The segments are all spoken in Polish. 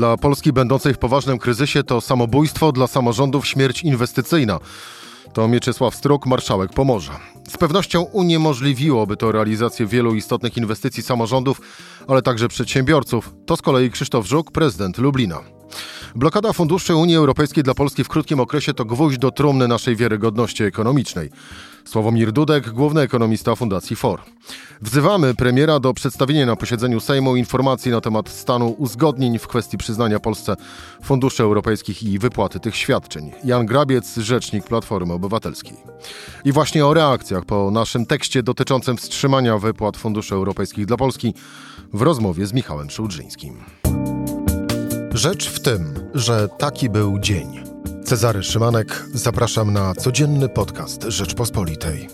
Dla Polski będącej w poważnym kryzysie to samobójstwo, dla samorządów śmierć inwestycyjna. To Mieczysław Struk, marszałek Pomorza. Z pewnością uniemożliwiłoby to realizację wielu istotnych inwestycji samorządów, ale także przedsiębiorców. To z kolei Krzysztof Żuk, prezydent Lublina. Blokada funduszy Unii Europejskiej dla Polski w krótkim okresie to gwóźdź do trumny naszej wiarygodności ekonomicznej. Sławomir Dudek, główny ekonomista Fundacji FOR. Wzywamy premiera do przedstawienia na posiedzeniu Sejmu informacji na temat stanu uzgodnień w kwestii przyznania Polsce funduszy europejskich i wypłaty tych świadczeń. Jan Grabiec, rzecznik Platformy Obywatelskiej. I właśnie o reakcjach po naszym tekście dotyczącym wstrzymania wypłat funduszy europejskich dla Polski w rozmowie z Michałem Szułdrzyńskim. Rzecz w tym, że taki był dzień. Cezary Szymanek, zapraszam na codzienny podcast Rzeczpospolitej.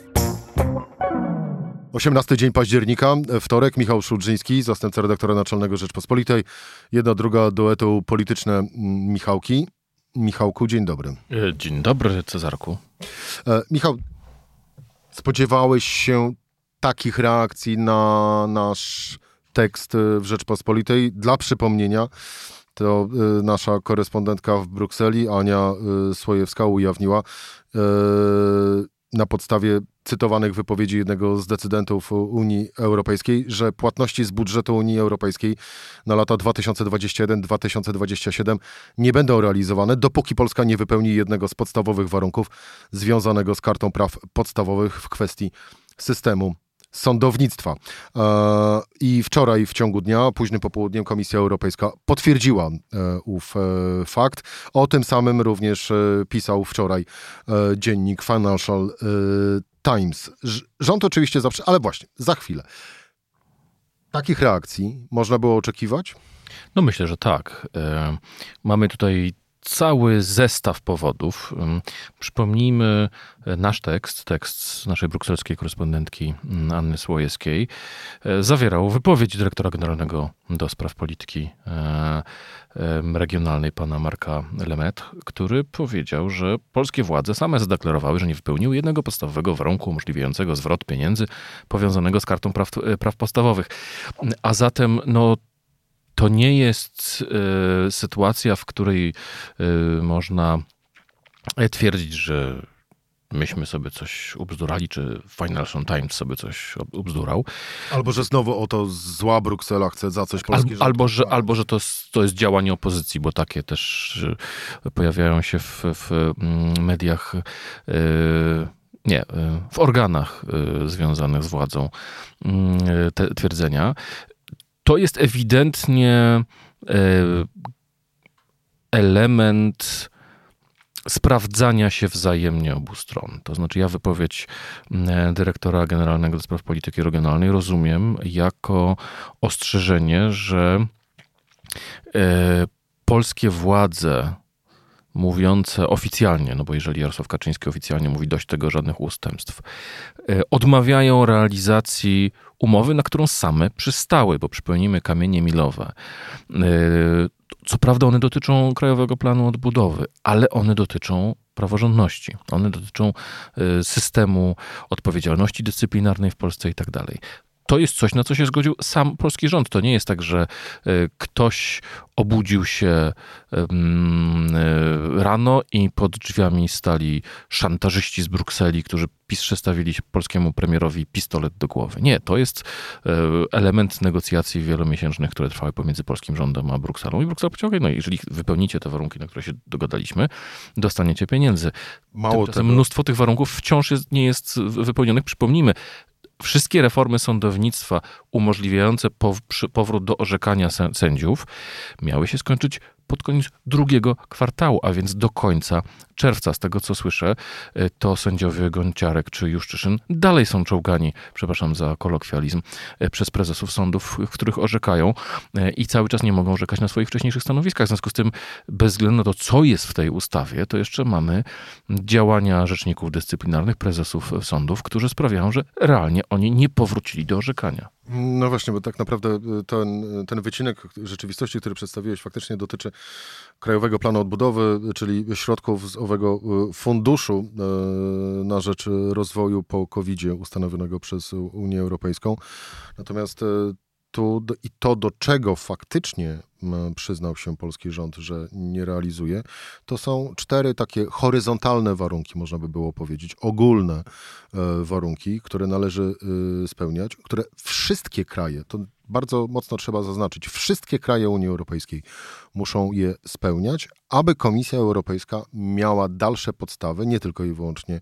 18 dzień października, wtorek, Michał Szulżyński, zastępca redaktora naczelnego Rzeczpospolitej. Jedna, druga duetu polityczne Michałki. Michałku, dzień dobry. E, dzień dobry, Cezarku. E, Michał, spodziewałeś się takich reakcji na nasz tekst w Rzeczpospolitej? Dla przypomnienia, to y, nasza korespondentka w Brukseli, Ania y, Słojewska, ujawniła y, na podstawie cytowanych wypowiedzi jednego z decydentów Unii Europejskiej, że płatności z budżetu Unii Europejskiej na lata 2021-2027 nie będą realizowane, dopóki Polska nie wypełni jednego z podstawowych warunków związanego z kartą praw podstawowych w kwestii systemu sądownictwa. E, I wczoraj w ciągu dnia, późnym popołudniem, Komisja Europejska potwierdziła e, ów e, fakt. O tym samym również pisał wczoraj dziennik Financial Times. Rząd oczywiście zawsze, ale właśnie, za chwilę. Takich reakcji można było oczekiwać? No myślę, że tak. Mamy tutaj cały zestaw powodów. Przypomnijmy e, nasz tekst, tekst naszej brukselskiej korespondentki Anny Słojewskiej, e, zawierał wypowiedź dyrektora generalnego do spraw polityki e, regionalnej pana Marka Lemet, który powiedział, że polskie władze same zadeklarowały, że nie wypełniły jednego podstawowego warunku umożliwiającego zwrot pieniędzy powiązanego z kartą praw, praw podstawowych. A zatem no, to nie jest y, sytuacja, w której y, można twierdzić, że myśmy sobie coś ubzdurali, czy Financial Times sobie coś ubzdurał. Albo, że znowu oto zła Bruksela chce za coś polskie. Al, albo, że, albo, że to, to jest działanie opozycji, bo takie też pojawiają się w, w mm, mediach, nie, w organach związanych z władzą mm, te twierdzenia to jest ewidentnie e, element sprawdzania się wzajemnie obu stron. To znaczy, ja wypowiedź e, dyrektora generalnego do spraw polityki regionalnej rozumiem jako ostrzeżenie, że e, polskie władze mówiące oficjalnie, no bo jeżeli Jarosław Kaczyński oficjalnie mówi dość tego, żadnych ustępstw, odmawiają realizacji umowy, na którą same przystały, bo przypomnijmy kamienie milowe. E, co prawda one dotyczą Krajowego Planu Odbudowy, ale one dotyczą praworządności. One dotyczą e, systemu odpowiedzialności dyscyplinarnej w Polsce i tak dalej to jest coś, na co się zgodził sam polski rząd. To nie jest tak, że e, ktoś obudził się e, rano i pod drzwiami stali szantażyści z Brukseli, którzy przestawili polskiemu premierowi pistolet do głowy. Nie, to jest e, element negocjacji wielomiesięcznych, które trwały pomiędzy polskim rządem a Brukselą. I Bruksela powiedział, no jeżeli wypełnicie te warunki, na które się dogadaliśmy, dostaniecie pieniędzy. Mało tego. Mnóstwo tych warunków wciąż jest, nie jest wypełnionych. Przypomnijmy, wszystkie reformy sądownictwa umożliwiające powrót do orzekania sędziów miały się skończyć pod koniec drugiego kwartału, a więc do końca czerwca. Z tego co słyszę, e, to sędziowie Gonciarek czy Juszczyszyn dalej są czołgani, przepraszam za kolokwializm, e, przez prezesów sądów, w których orzekają e, i cały czas nie mogą orzekać na swoich wcześniejszych stanowiskach. W związku z tym, bez względu na to, co jest w tej ustawie, to jeszcze mamy działania rzeczników dyscyplinarnych, prezesów sądów, którzy sprawiają, że realnie oni nie powrócili do orzekania. No właśnie, bo tak naprawdę y, ten, ten wycinek rzeczywistości, który przedstawiłeś, faktycznie dotyczy Krajowego Planu Odbudowy, czyli środków z owego y, funduszu y, na rzecz rozwoju po covid ustanowionego przez Unię Europejską. Natomiast tu i to, do czego faktycznie przyznał się polski rząd, że nie realizuje, to są cztery takie horyzontalne warunki, można by było powiedzieć, ogólne e, warunki, które należy e, spełniać, które wszystkie kraje, to bardzo mocno trzeba zaznaczyć, wszystkie kraje Unii Europejskiej muszą je spełniać, aby Komisja Europejska miała dalsze podstawy, nie tylko i wyłącznie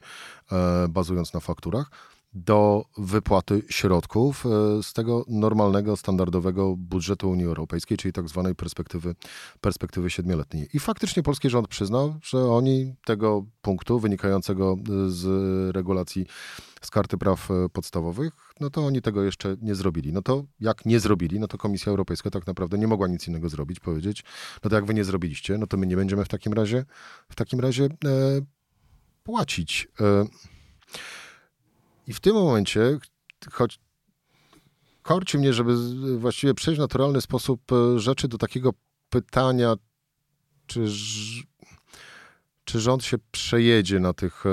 e, bazując na fakturach, do wypłaty środków e, z tego normalnego, standardowego budżetu Unii Europejskiej, czyli tak zwanej perspektywy, perspektywy siedmioletniej. I faktycznie polski rząd przyznał, że oni tego punktu wynikającego z regulacji z karty praw e, podstawowych, no to oni tego jeszcze nie zrobili. No to jak nie zrobili, no to Komisja Europejska tak naprawdę nie mogła nic innego zrobić, powiedzieć, no to jak wy nie zrobiliście, no to my nie będziemy w takim razie, w takim razie e, płacić. E, i w tym momencie, choć korci mnie, żeby właściwie przejść w naturalny sposób e, rzeczy do takiego pytania, czy, czy rząd się przejedzie na tych, e,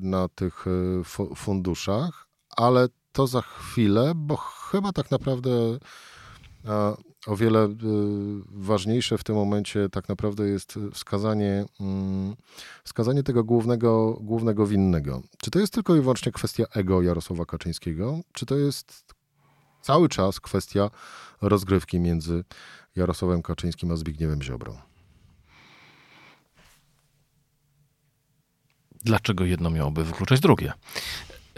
na tych e, funduszach, ale to za chwilę, bo chyba tak naprawdę o wiele y, ważniejsze w tym momencie tak naprawdę jest wskazanie, mm, wskazanie tego głównego, głównego winnego. Czy to jest tylko i wyłącznie kwestia ego Jarosława Kaczyńskiego, czy to jest cały czas kwestia rozgrywki między Jarosławem Kaczyńskim a Zbigniewem Ziobrą? Dlaczego jedno miałoby wykluczać drugie?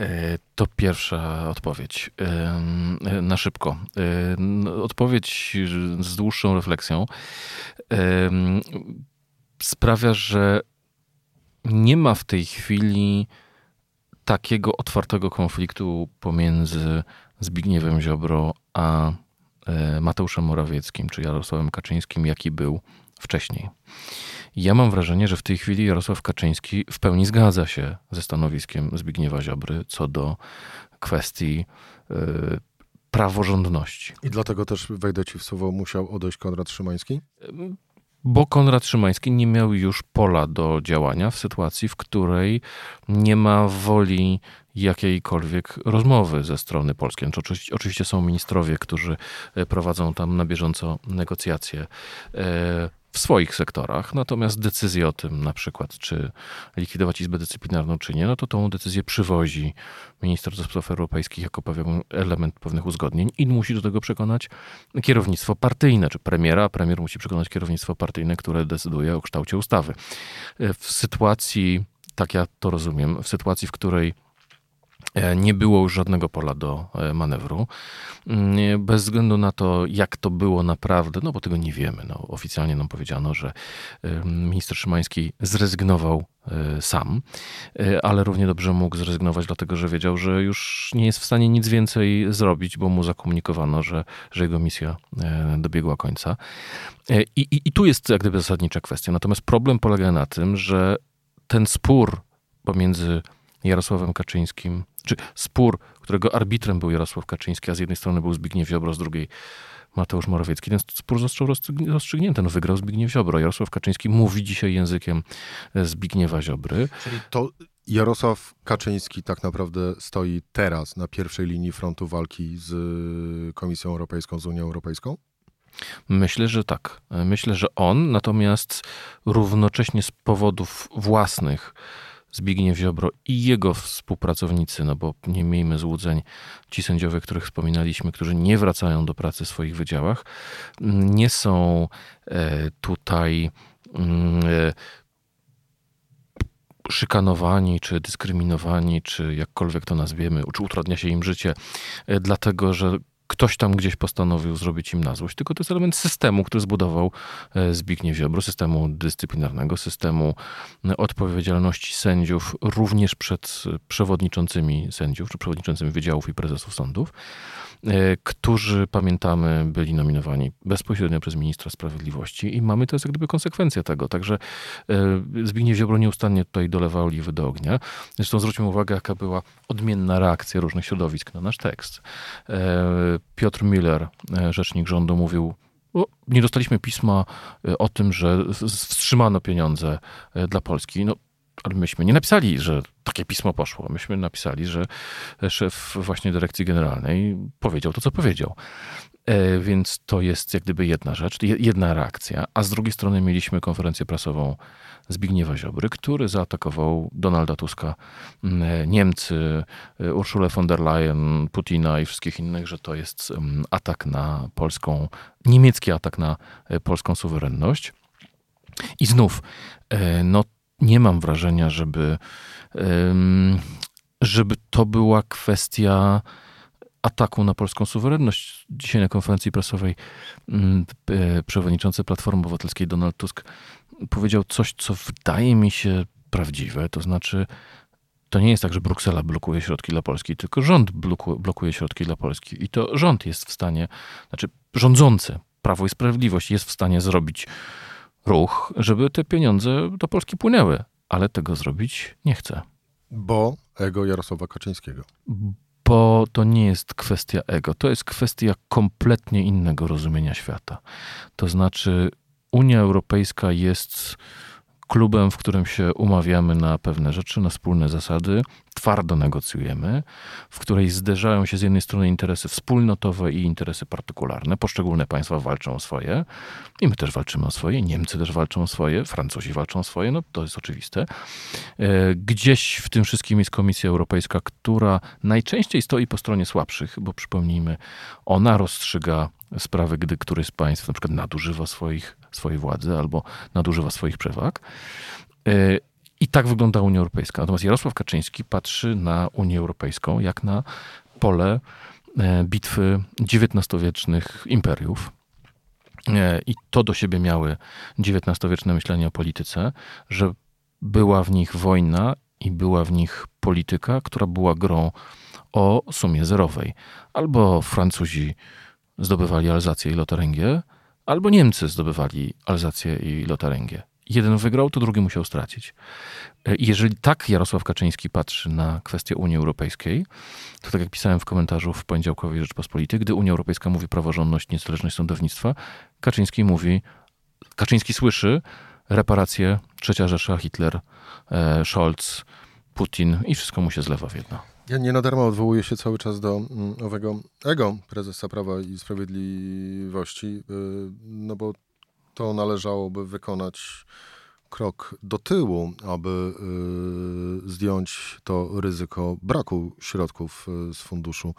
E, to pierwsza odpowiedź. E, na szybko. E, odpowiedź z dłuższą refleksją sprawia, że nie ma w tej chwili takiego otwartego konfliktu pomiędzy Zbigniewem Ziobro a Mateuszem Morawieckim czy Jarosławem Kaczyńskim, jaki był wcześniej. Ja mam wrażenie, że w tej chwili Jarosław Kaczyński w pełni zgadza się ze stanowiskiem Zbigniewa Ziobry co do kwestii yy, praworządności. I dlatego też, wejdę ci w słowo, musiał odejść Konrad Szymański? Bo Konrad Szymański nie miał już pola do działania w sytuacji, w której nie ma woli jakiejkolwiek rozmowy ze strony polskiej. Znaczy, oczywiście, oczywiście są ministrowie, którzy e, prowadzą tam na bieżąco negocjacje e, w swoich sektorach. Natomiast decyzję o tym, na przykład, czy likwidować Izbę Dyscyplinarną, czy nie, no to tą decyzję przywozi minister do spraw europejskich jako pewien element pewnych uzgodnień i musi do tego przekonać kierownictwo partyjne, czy premiera. Premier musi przekonać kierownictwo partyjne, które decyduje o kształcie ustawy. W sytuacji, tak ja to rozumiem, w sytuacji, w której nie było już żadnego pola do e, manewru. Mm, bez względu na to, jak to było naprawdę, no bo tego nie wiemy. No, oficjalnie nam powiedziano, że minister Szymański zrezygnował e, sam, ale równie dobrze mógł zrezygnować, dlatego że wiedział, że już nie jest w stanie nic więcej zrobić, bo mu zakomunikowano, że, że jego misja dobiegła końca. I, i, I tu jest jak gdyby zasadnicza kwestia. Natomiast problem polega na tym, że ten spór pomiędzy Jarosławem Kaczyńskim, czy spór, którego arbitrem był Jarosław Kaczyński, a z jednej strony był Zbigniew Ziobro, z drugiej Mateusz Morawiecki. Ten spór został rozstrzygnięty. No, wygrał Zbigniew Ziobro. Jarosław Kaczyński mówi dzisiaj językiem Zbigniewa Ziobry. Czyli to Jarosław Kaczyński tak naprawdę stoi teraz na pierwszej linii frontu walki z Komisją Europejską, z Unią Europejską? Myślę, że tak. Myślę, że on, natomiast równocześnie z powodów własnych, Zbigniew Ziobro i jego współpracownicy, no bo nie miejmy złudzeń, ci sędziowie, których wspominaliśmy, którzy nie wracają do pracy w swoich wydziałach, nie są e, tutaj mm, e, szykanowani, czy dyskryminowani, czy jakkolwiek to nazwiemy, czy utrudnia się im życie, e, dlatego że ktoś tam gdzieś postanowił zrobić im na złość, tylko to jest element systemu, który zbudował e, Zbigniew Ziobro, systemu dyscyplinarnego, systemu e, odpowiedzialności sędziów, również przed przewodniczącymi sędziów, czy przewodniczącymi wydziałów i prezesów sądów. E, którzy, pamiętamy, byli nominowani bezpośrednio przez ministra sprawiedliwości i mamy to jest jak gdyby konsekwencja tego. Także e, Zbigniew Ziobro nieustannie tutaj dolewał oliwy do ognia. Zresztą zwróćmy uwagę, jaka była odmienna reakcja różnych środowisk na nasz tekst. E, Piotr Miller, rzecznik rządu, mówił, nie dostaliśmy pisma o tym, że wstrzymano pieniądze dla Polski. No, ale myśmy nie napisali, że takie pismo poszło. Myśmy napisali, że szef właśnie dyrekcji generalnej powiedział to, co powiedział. E, więc to jest jak gdyby jedna rzecz, jedna reakcja. A z drugiej strony mieliśmy konferencję prasową Zbigniewa Ziobry, który zaatakował Donalda Tuska, Niemcy, e, Urszulę von der Leyen, Putina i wszystkich innych, że to jest atak na polską, niemiecki atak na e, polską suwerenność. I znów, no nie mam wrażenia, żeby, żeby to była kwestia ataku na polską suwerenność. Dzisiaj na konferencji prasowej mm, przewodniczący Platformy Obywatelskiej Donald Tusk powiedział coś, co wydaje mi się prawdziwe. To znaczy, to nie jest tak, że Bruksela blokuje środki dla Polski, tylko rząd blokuje środki dla Polski. I to rząd jest w stanie, znaczy rządzący, Prawo i Sprawiedliwość jest w stanie zrobić ruch, żeby te pieniądze do Polski płynęły, ale tego zrobić nie chce. Bo ego Jarosława Kaczyńskiego. Bo to nie jest kwestia ego, to jest kwestia kompletnie innego rozumienia świata. To znaczy, Unia Europejska jest klubem, w którym się umawiamy na pewne rzeczy, na wspólne zasady, twardo negocjujemy, w której zderzają się z jednej strony interesy wspólnotowe i interesy partykularne. Poszczególne państwa walczą o swoje i my też walczymy o swoje, Niemcy też walczą o swoje, Francuzi walczą o swoje, no to jest oczywiste. E, gdzieś w tym wszystkim jest Komisja Europejska, która najczęściej stoi po stronie słabszych, bo przypomnijmy, ona rozstrzyga sprawy, gdy któryś z państw na przykład nadużywa swoich, swojej władzy albo nadużywa swoich przewag. E, I tak wygląda Unia Europejska. Natomiast Jarosław Kaczyński patrzy na Unię Europejską jak na pole e, bitwy XIX-wiecznych imperiów. E, I to do siebie miały XIX-wieczne myślenie o polityce, że była w nich wojna i była w nich polityka, która była grą o sumie zerowej. Albo Francuzi zdobywali Alzację i Lotarengię, albo Niemcy zdobywali Alzację i Lotarengię. Jeden wygrał, to drugi musiał stracić. E, jeżeli tak Jarosław Kaczyński patrzy na kwestię Unii Europejskiej, to tak jak pisałem w komentarzu w poniedziałkowej Rzeczpospolitej, gdy Unia Europejska mówi praworządność, niezależność sądownictwa, Kaczyński mówi, Kaczyński słyszy reparacje, Trzecia Rzesza, Hitler, e, Scholz, Putin i wszystko mu się zlewa w jedno. Ja nie na darmo odwołuję się cały czas do mm, owego ego prezesa Prawa i Sprawiedliwości, y, no bo to należałoby wykonać krok do tyłu, aby y, zdjąć to ryzyko braku środków y, z funduszu,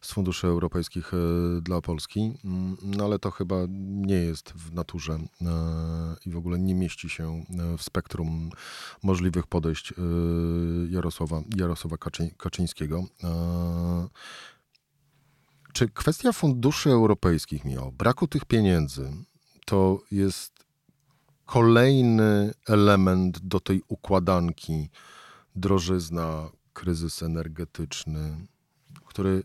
z funduszy europejskich y, dla Polski. Mm, no ale to chyba nie jest w naturze i w ogóle nie mieści się w spektrum możliwych podejść Jarosława, Jarosława Kaczy, Kaczyńskiego. Czy kwestia funduszy europejskich, o braku tych pieniędzy, to jest kolejny element do tej układanki drożyzna, kryzys energetyczny, który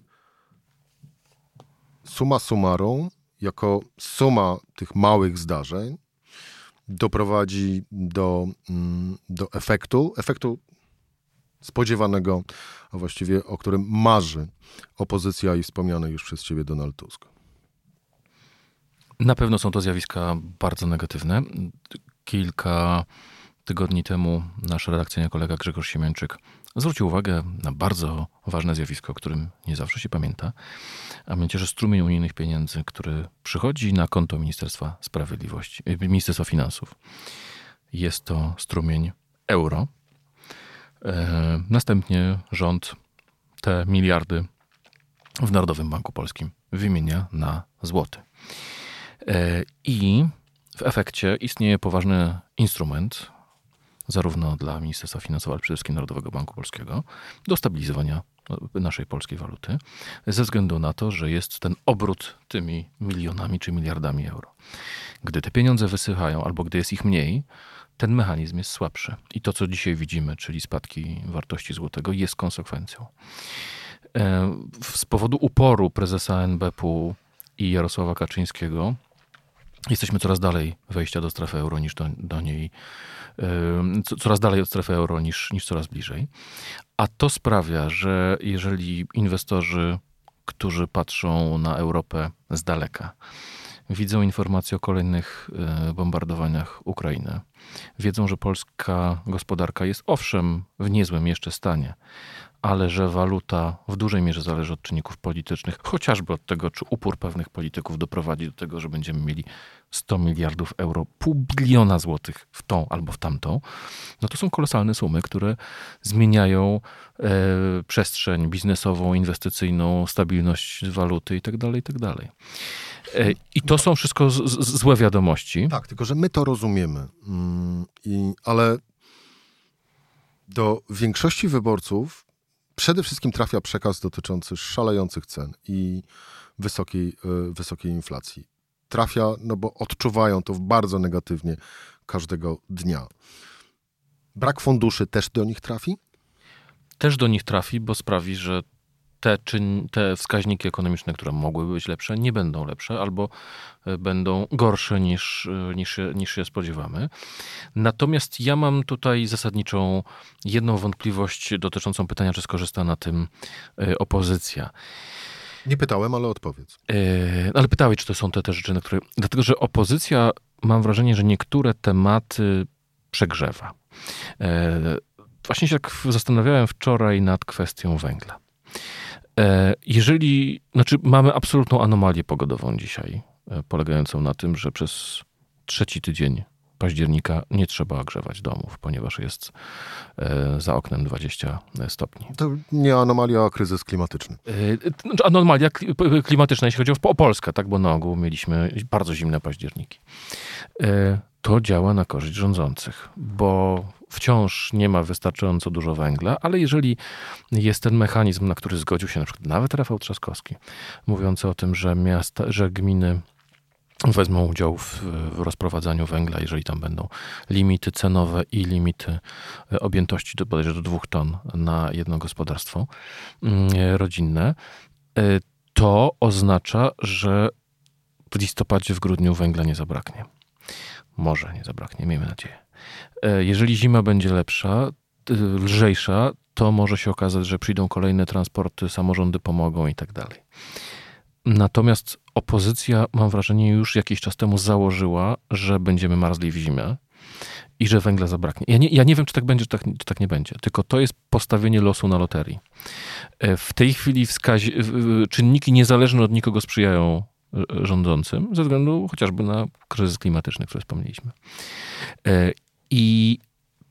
suma summarum, jako suma tych małych zdarzeń, doprowadzi do, mm, do efektu, efektu spodziewanego, a właściwie o którym marzy opozycja i wspomniany już przez ciebie Donald Tusk. Na pewno są to zjawiska bardzo negatywne. Kilka tygodni temu nasz redakcyjny kolega Grzegorz Siemięczyk zwrócił uwagę na bardzo ważne zjawisko, o którym nie zawsze się pamięta, a mianowicie, że strumień unijnych pieniędzy, który przychodzi na konto Ministerstwa Sprawiedliwości, e, Ministerstwa Finansów, jest to strumień euro. E, następnie rząd te miliardy w Narodowym Banku Polskim wymienia na złoty. E, I w efekcie istnieje poważny instrument, zarówno dla Ministerstwa Finansów, ale przede wszystkim Narodowego Banku Polskiego, do stabilizowania naszej polskiej waluty, ze względu na to, że jest ten obrót tymi milionami czy miliardami euro. Gdy te pieniądze wysychają, albo gdy jest ich mniej, ten mechanizm jest słabszy. I to, co dzisiaj widzimy, czyli spadki wartości złotego, jest konsekwencją. E, z powodu uporu prezesa NBP-u i Jarosława Kaczyńskiego, jesteśmy coraz dalej wejścia do strefy euro niż do, do niej, coraz dalej od strefy euro niż, niż coraz bliżej. A to sprawia, że jeżeli inwestorzy, którzy patrzą na Europę z daleka, widzą informacje o kolejnych e, bombardowaniach Ukrainy. Wiedzą, że polska gospodarka jest owszem w niezłym jeszcze stanie, ale że waluta w dużej mierze zależy od czynników politycznych, chociażby od tego, czy upór pewnych polityków doprowadzi do tego, że będziemy mieli 100 miliardów euro, pół biliona złotych w tą albo w tamtą, no to są kolosalne sumy, które zmieniają e, przestrzeń biznesową, inwestycyjną, stabilność waluty itd. Tak itd. Tak e, I to są wszystko z, z, złe wiadomości. Tak, tylko że my to rozumiemy. Mm, i, ale do większości wyborców przede wszystkim trafia przekaz dotyczący szalejących cen i wysokiej, e, wysokiej inflacji. Trafia, no bo odczuwają to bardzo negatywnie każdego dnia. Brak funduszy też do nich trafi? Też do nich trafi, bo sprawi, że te, czyn, te wskaźniki ekonomiczne, które mogłyby być lepsze, nie będą lepsze albo e, będą gorsze niż, e, niż, niż się spodziewamy. Natomiast ja mam tutaj zasadniczą jedną wątpliwość dotyczącą pytania, czy skorzysta na tym e, opozycja. Nie pytałem, ale odpowiedz. ale pytałeś, czy to są te, te rzeczy, na które. Dlatego, że opozycja, mam wrażenie, że niektóre tematy przegrzewa. Właśnie się tak zastanawiałem wczoraj nad kwestią węgla. E, jeżeli, znaczy mamy absolutną anomalię pogodową dzisiaj, e, polegającą na tym, że przez trzeci tydzień października nie trzeba ogrzewać domów, ponieważ jest e, za oknem 20 stopni. To nie anomalia, a kryzys klimatyczny. Znaczy anomalia klimatyczna, jeśli chodzi o Polskę, tak, bo na ogół mieliśmy bardzo zimne październiki. To działa na korzyść rządzących, bo wciąż nie ma wystarczająco dużo węgla, ale jeżeli jest ten mechanizm, na który zgodził się na przykład nawet Rafał Trzaskowski, mówiący o tym, że miasta, że gminy wezmą udział w, w, rozprowadzaniu węgla, jeżeli tam będą limity cenowe i limity e, objętości do bodajże do dwóch ton na jedno gospodarstwo mm, rodzinne, e, to oznacza, że w listopadzie, w grudniu węgla nie zabraknie. Może nie zabraknie, miejmy nadzieję. E, jeżeli zima będzie lepsza, lżejsza, to może się okazać, że przyjdą kolejne transporty, samorządy pomogą i tak dalej. Natomiast opozycja, mam wrażenie, już jakiś czas temu założyła, że będziemy marzli w zimę i że węgla zabraknie. Ja nie, ja nie wiem, czy tak będzie, czy tak, czy tak nie będzie, tylko to jest postawienie losu na loterii. E, w tej chwili czynniki niezależne od nikogo sprzyjają e, rządzącym, ze względu chociażby na kryzys klimatyczny, który wspomnieliśmy. I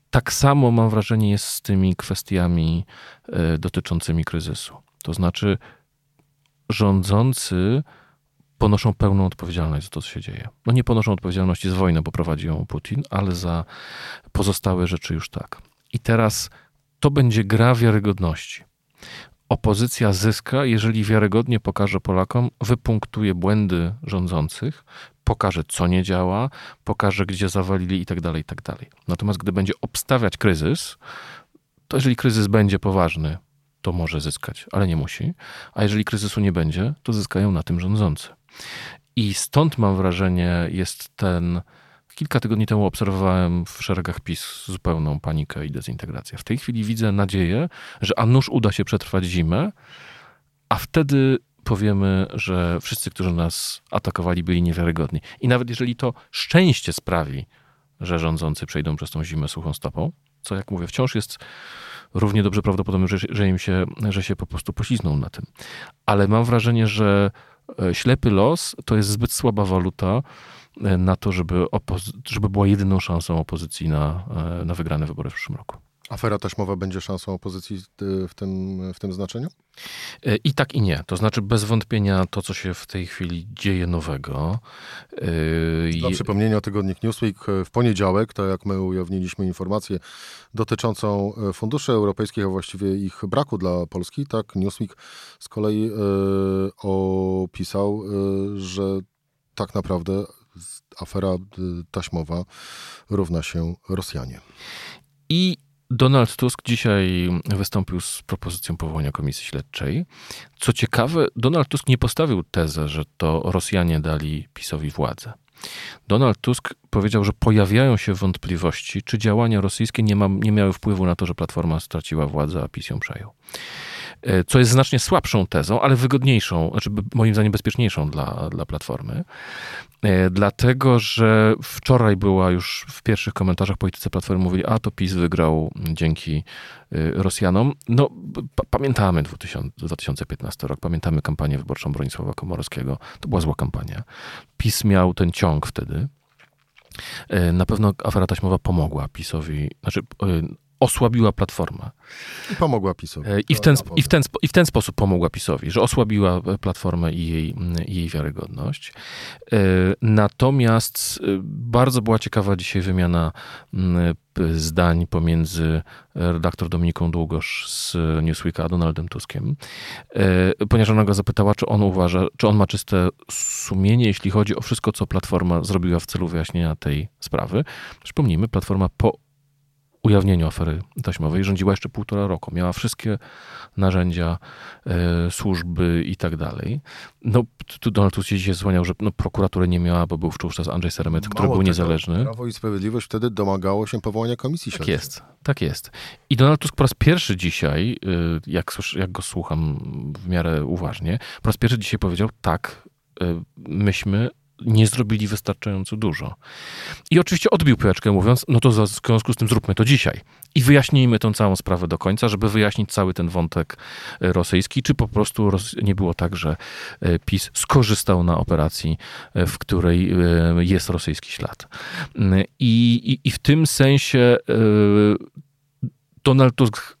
tak samo mam wrażenie jest z tymi kwestiami e, dotyczącymi kryzysu. To znaczy, rządzący ponoszą pełną odpowiedzialność za to, co się dzieje. No nie ponoszą odpowiedzialności za wojnę, bo prowadzi ją Putin, ale za pozostałe rzeczy już tak. I teraz to będzie gra wiarygodności opozycja zyska, jeżeli wiarygodnie pokaże Polakom, wypunktuje błędy rządzących, pokaże, co nie działa, pokaże, gdzie zawalili i tak dalej, i tak. Natomiast gdy będzie obstawiać kryzys, to jeżeli kryzys będzie poważny, to może zyskać, ale nie musi. A jeżeli kryzysu nie będzie, to zyskają na tym rządzący. I stąd mam wrażenie, jest ten Kilka tygodni temu obserwowałem w szeregach PiS zupełną panikę i dezintegrację. W tej chwili widzę nadzieję, że a nuż uda się przetrwać zimę, a wtedy powiemy, że wszyscy, którzy nas atakowali, byli niewiarygodni. I nawet jeżeli to szczęście sprawi, że rządzący przejdą przez tą zimę suchą stopą, co jak mówię, wciąż jest równie dobrze prawdopodobne, że, że im się, że się po prostu poślizną na tym. Ale mam wrażenie, że e, ślepy los to jest zbyt słaba waluta, na to, żeby, żeby była jedyną szansą opozycji na, e, na wygrane wybory w przyszłym roku. Afera taśmowa będzie szansą opozycji w tym, w tym znaczeniu? E, I tak i nie. To znaczy bez wątpienia to, co się w tej chwili dzieje nowego. E, Dla przypomnienia tygodnik Newsweek w poniedziałek, tak jak my ujawniliśmy informację dotyczącą funduszy europejskich, a właściwie ich braku dla Polski, tak Newsweek z kolei opisał, że tak naprawdę afera y, taśmowa równa się Rosjanie. I Donald Tusk dzisiaj wystąpił z propozycją powołania komisji śledczej. Co ciekawe, Donald Tusk nie postawił tezę, że to Rosjanie dali PiSowi władzę. Donald Tusk powiedział, że pojawiają się wątpliwości, czy działania rosyjskie nie, ma, nie miały wpływu na to, że Platforma straciła władzę, a PiS ją przejął. E, co jest znacznie słabszą tezą, ale wygodniejszą, znaczy moim zdaniem bezpieczniejszą dla, dla Platformy. E, dlatego, że wczoraj była już w pierwszych komentarzach politycy Platformy mówili, a to PiS wygrał dzięki e, Rosjanom. No, pamiętamy 2000, 2015 rok, pamiętamy kampanię wyborczą Bronisława Komorowskiego. To była zła kampania. PiS miał ten ciąg wtedy. Na pewno afera taśmowa pomogła PiSowi, znaczy osłabiła Platformę. I pomogła PiSowi. E, I w, ten, i, w ten, I w ten sposób pomogła PiSowi, że osłabiła e, Platformę i jej, jej wiarygodność. E, natomiast bardzo była ciekawa dzisiaj wymiana zdań pomiędzy redaktor Dominiką Długosz z Newsweeka a Donaldem Tuskiem, ponieważ ona go zapytała, czy on uważa, czy on ma czyste sumienie, jeśli chodzi o wszystko, co Platforma zrobiła w celu wyjaśnienia tej sprawy. Przypomnijmy, Platforma po ujawnieniu afery taśmowej rządziła jeszcze półtora roku. Miała wszystkie narzędzia, e, służby i tak dalej. No, tu Donald Tusk się dzisiaj złaniał, że no, prokuratury nie miała, bo był wówczas Andrzej Seremet, który był tego, niezależny. Prawo i Sprawiedliwość wtedy domagało się powołania komisji śledczej. Tak jest, tak jest. I Donald Tusk po raz pierwszy dzisiaj, y, jak, jak go słucham w miarę uważnie, po raz pierwszy dzisiaj powiedział, tak, y, myśmy nie zrobili wystarczająco dużo. I oczywiście odbił piłeczkę mówiąc, no to w związku z tym zróbmy to dzisiaj. I wyjaśnijmy tę całą sprawę do końca, żeby wyjaśnić cały ten wątek e, rosyjski, czy po prostu nie było tak, że e, PiS skorzystał na operacji, e, w której jest rosyjski ślad. I, i, i w tym sensie Donald Tusk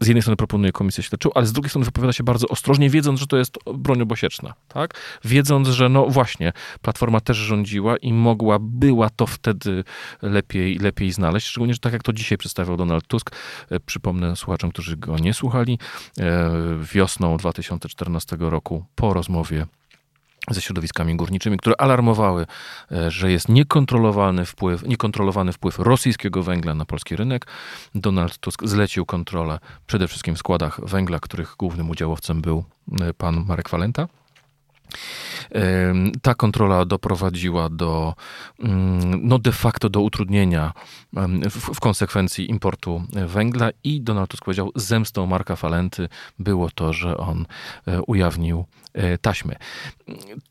z jednej strony proponuje komisję śledczą, ale z drugiej strony wypowiada się bardzo ostrożnie, wiedząc, że to jest broń obosieczna, tak? Wiedząc, że no właśnie, Platforma też rządziła i mogła, była to wtedy lepiej, lepiej znaleźć, szczególnie, że tak jak to dzisiaj przedstawiał Donald Tusk, e, przypomnę słuchaczom, którzy go nie słuchali, e, wiosną 2014 roku po rozmowie ze środowiskami górniczymi, które alarmowały, e, że jest niekontrolowany wpływ, niekontrolowany wpływ rosyjskiego węgla na polski rynek. Donald Tusk zlecił kontrolę przede wszystkim w składach węgla, których głównym udziałowcem był e, pan Marek Walenta. Ta kontrola doprowadziła do, mm, no de facto do utrudnienia w, w, konsekwencji importu węgla i Donald Tusk powiedział, zemstą Marka Falenty było to, że on e, ujawnił taśmy.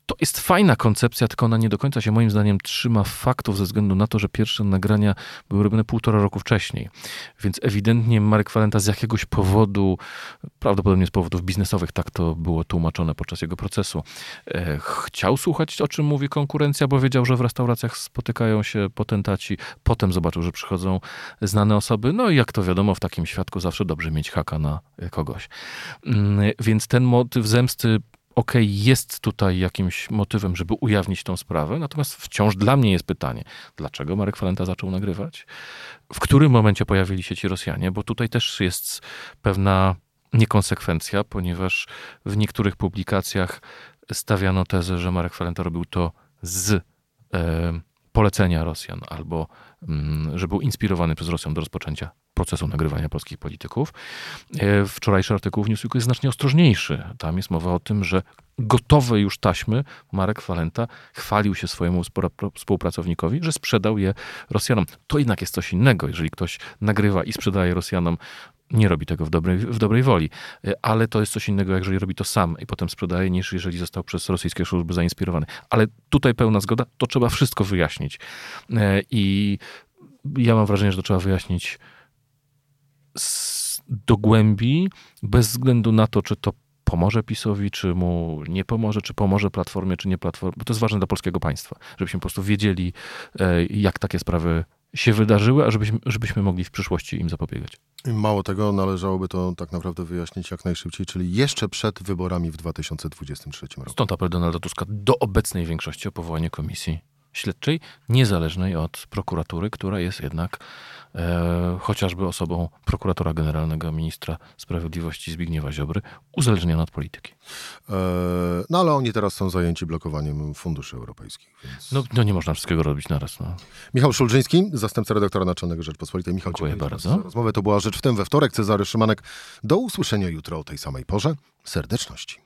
To jest fajna koncepcja, tylko ona nie do końca się moim zdaniem trzyma faktów ze względu na to, że pierwsze nagrania były robione półtora roku wcześniej. Więc ewidentnie Marek Falenta z jakiegoś powodu, prawdopodobnie z powodów biznesowych, tak to było tłumaczone podczas jego procesu, e, chciał słuchać, o czym mówi konkurencja, bo wiedział, że w restauracjach spotykają się potentaci. Potem zobaczył, że przychodzą znane osoby. No i jak to wiadomo, w takim świadku zawsze dobrze mieć haka na kogoś. Mm, więc ten motyw zemsty ok, jest tutaj jakimś motywem, żeby ujawnić tą sprawę, natomiast wciąż dla mnie jest pytanie, dlaczego Marek Falenta zaczął nagrywać? W którym momencie pojawili się ci Rosjanie? Bo tutaj też jest pewna niekonsekwencja, ponieważ w niektórych publikacjach stawiano tezę, że Marek Falenta robił to z polecenia Rosjan albo mm, że był inspirowany przez Rosjan do rozpoczęcia procesu nagrywania polskich polityków. E, wczorajszy artykuł w Newsweeku jest znacznie ostrożniejszy. Tam jest mowa o tym, że gotowe już taśmy Marek Falenta chwalił się swojemu współpracownikowi, że sprzedał je Rosjanom. To jednak jest coś innego, jeżeli ktoś nagrywa i sprzedaje Rosjanom nie robi tego w dobrej, w dobrej woli, e, ale to jest coś innego, jeżeli robi to sam i potem sprzedaje, niż jeżeli został przez rosyjskie służby zainspirowany. Ale tutaj pełna zgoda, to trzeba wszystko wyjaśnić. E, I ja mam wrażenie, że to trzeba wyjaśnić do głębi, bez względu na to, czy to pomoże PiSowi, czy mu nie pomoże, czy pomoże Platformie, czy nie Platformie, bo to jest ważne dla polskiego państwa, żebyśmy po prostu wiedzieli, e, jak takie sprawy się wydarzyły, a żebyśmy, żebyśmy mogli w przyszłości im zapobiegać. Mało tego, należałoby to tak naprawdę wyjaśnić jak najszybciej, czyli jeszcze przed wyborami w 2023 roku. Stąd apel Donalda Tuska do obecnej większości o powołanie komisji śledczej, niezależnej od prokuratury, która jest jednak chociażby osobą prokuratora generalnego, ministra sprawiedliwości Zbigniewa Ziobry, uzależniona od polityki. E, no ale oni teraz są zajęci blokowaniem funduszy europejskich. Więc... No, no, nie można wszystkiego robić naraz. No. Michał Szulżyński, zastępca redaktora naczelnego Rzeczpospolitej. Michał, dziękuję bardzo. rozmowę. To była Rzecz w tym we wtorek. Cezary Szymanek. Do usłyszenia jutro o tej samej porze. Serdeczności.